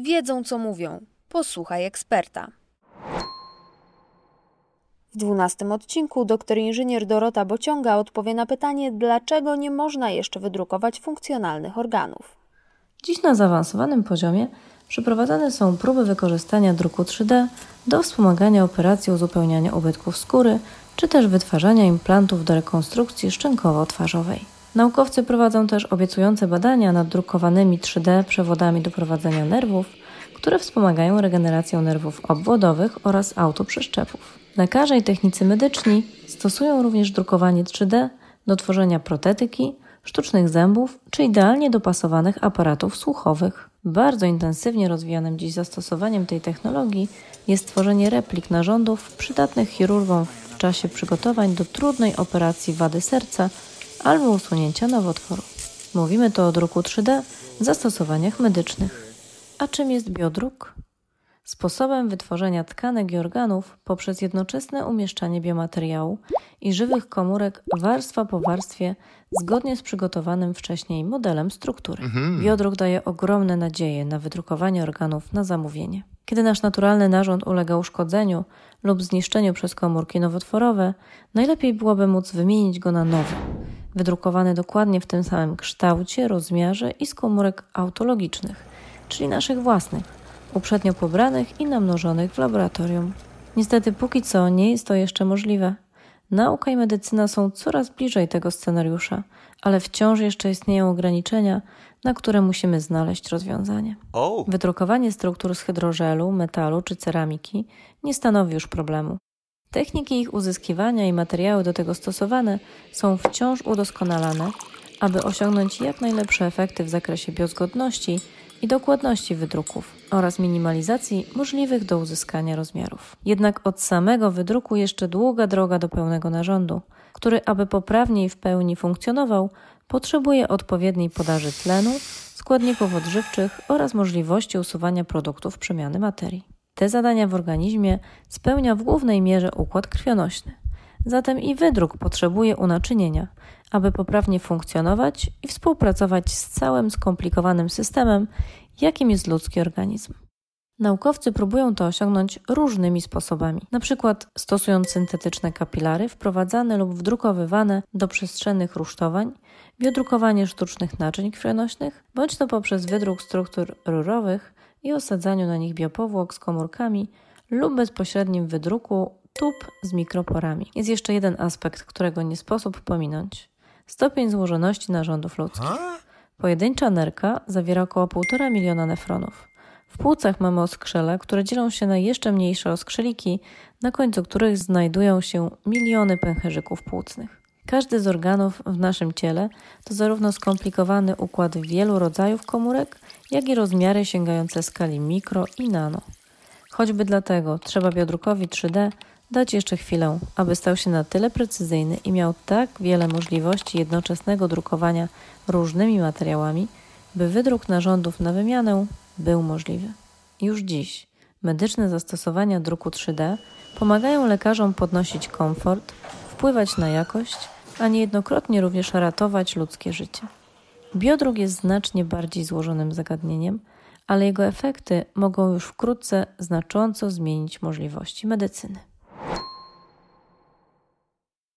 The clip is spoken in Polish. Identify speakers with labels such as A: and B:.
A: wiedzą co mówią. Posłuchaj eksperta. W dwunastym odcinku doktor inżynier Dorota Bociąga odpowie na pytanie, dlaczego nie można jeszcze wydrukować funkcjonalnych organów.
B: Dziś na zaawansowanym poziomie przeprowadzane są próby wykorzystania druku 3D do wspomagania operacji uzupełniania ubytków skóry czy też wytwarzania implantów do rekonstrukcji szczękowo-twarzowej. Naukowcy prowadzą też obiecujące badania nad drukowanymi 3D przewodami do prowadzenia nerwów, które wspomagają regenerację nerwów obwodowych oraz autoprzeszczepów. Lekarze i technicy medyczni stosują również drukowanie 3D do tworzenia protetyki, sztucznych zębów czy idealnie dopasowanych aparatów słuchowych. Bardzo intensywnie rozwijanym dziś zastosowaniem tej technologii jest tworzenie replik narządów przydatnych chirurgom w czasie przygotowań do trudnej operacji wady serca albo usunięcia nowotworu. Mówimy tu o druku 3D w zastosowaniach medycznych. A czym jest biodruk? sposobem wytworzenia tkanek i organów poprzez jednoczesne umieszczanie biomateriału i żywych komórek warstwa po warstwie zgodnie z przygotowanym wcześniej modelem struktury. Mhm. Biodruk daje ogromne nadzieje na wydrukowanie organów na zamówienie. Kiedy nasz naturalny narząd ulega uszkodzeniu lub zniszczeniu przez komórki nowotworowe, najlepiej byłoby móc wymienić go na nowy, wydrukowany dokładnie w tym samym kształcie, rozmiarze i z komórek autologicznych, czyli naszych własnych uprzednio pobranych i namnożonych w laboratorium. Niestety póki co nie jest to jeszcze możliwe. Nauka i medycyna są coraz bliżej tego scenariusza, ale wciąż jeszcze istnieją ograniczenia, na które musimy znaleźć rozwiązanie. Oh. Wydrukowanie struktur z hydrożelu, metalu czy ceramiki nie stanowi już problemu. Techniki ich uzyskiwania i materiały do tego stosowane są wciąż udoskonalane, aby osiągnąć jak najlepsze efekty w zakresie biozgodności i dokładności wydruków oraz minimalizacji możliwych do uzyskania rozmiarów. Jednak od samego wydruku jeszcze długa droga do pełnego narządu, który, aby poprawnie i w pełni funkcjonował, potrzebuje odpowiedniej podaży tlenu, składników odżywczych oraz możliwości usuwania produktów przemiany materii. Te zadania w organizmie spełnia w głównej mierze układ krwionośny. Zatem i wydruk potrzebuje unaczynienia, aby poprawnie funkcjonować i współpracować z całym skomplikowanym systemem, jakim jest ludzki organizm. Naukowcy próbują to osiągnąć różnymi sposobami, np. stosując syntetyczne kapilary wprowadzane lub wdrukowywane do przestrzennych rusztowań, biodrukowanie sztucznych naczyń krwionośnych, bądź to poprzez wydruk struktur rurowych i osadzaniu na nich biopowłok z komórkami lub bezpośrednim wydruku tub z mikroporami. Jest jeszcze jeden aspekt, którego nie sposób pominąć. Stopień złożoności narządów ludzkich. Pojedyncza nerka zawiera około 1,5 miliona nefronów. W płucach mamy oskrzele, które dzielą się na jeszcze mniejsze oskrzeliki, na końcu których znajdują się miliony pęcherzyków płucnych. Każdy z organów w naszym ciele to zarówno skomplikowany układ wielu rodzajów komórek, jak i rozmiary sięgające skali mikro i nano. Choćby dlatego trzeba biodrukowi 3D dać jeszcze chwilę, aby stał się na tyle precyzyjny i miał tak wiele możliwości jednoczesnego drukowania różnymi materiałami, by wydruk narządów na wymianę był możliwy. Już dziś medyczne zastosowania druku 3D pomagają lekarzom podnosić komfort, wpływać na jakość, a niejednokrotnie również ratować ludzkie życie. Biodruk jest znacznie bardziej złożonym zagadnieniem, ale jego efekty mogą już wkrótce znacząco zmienić możliwości medycyny.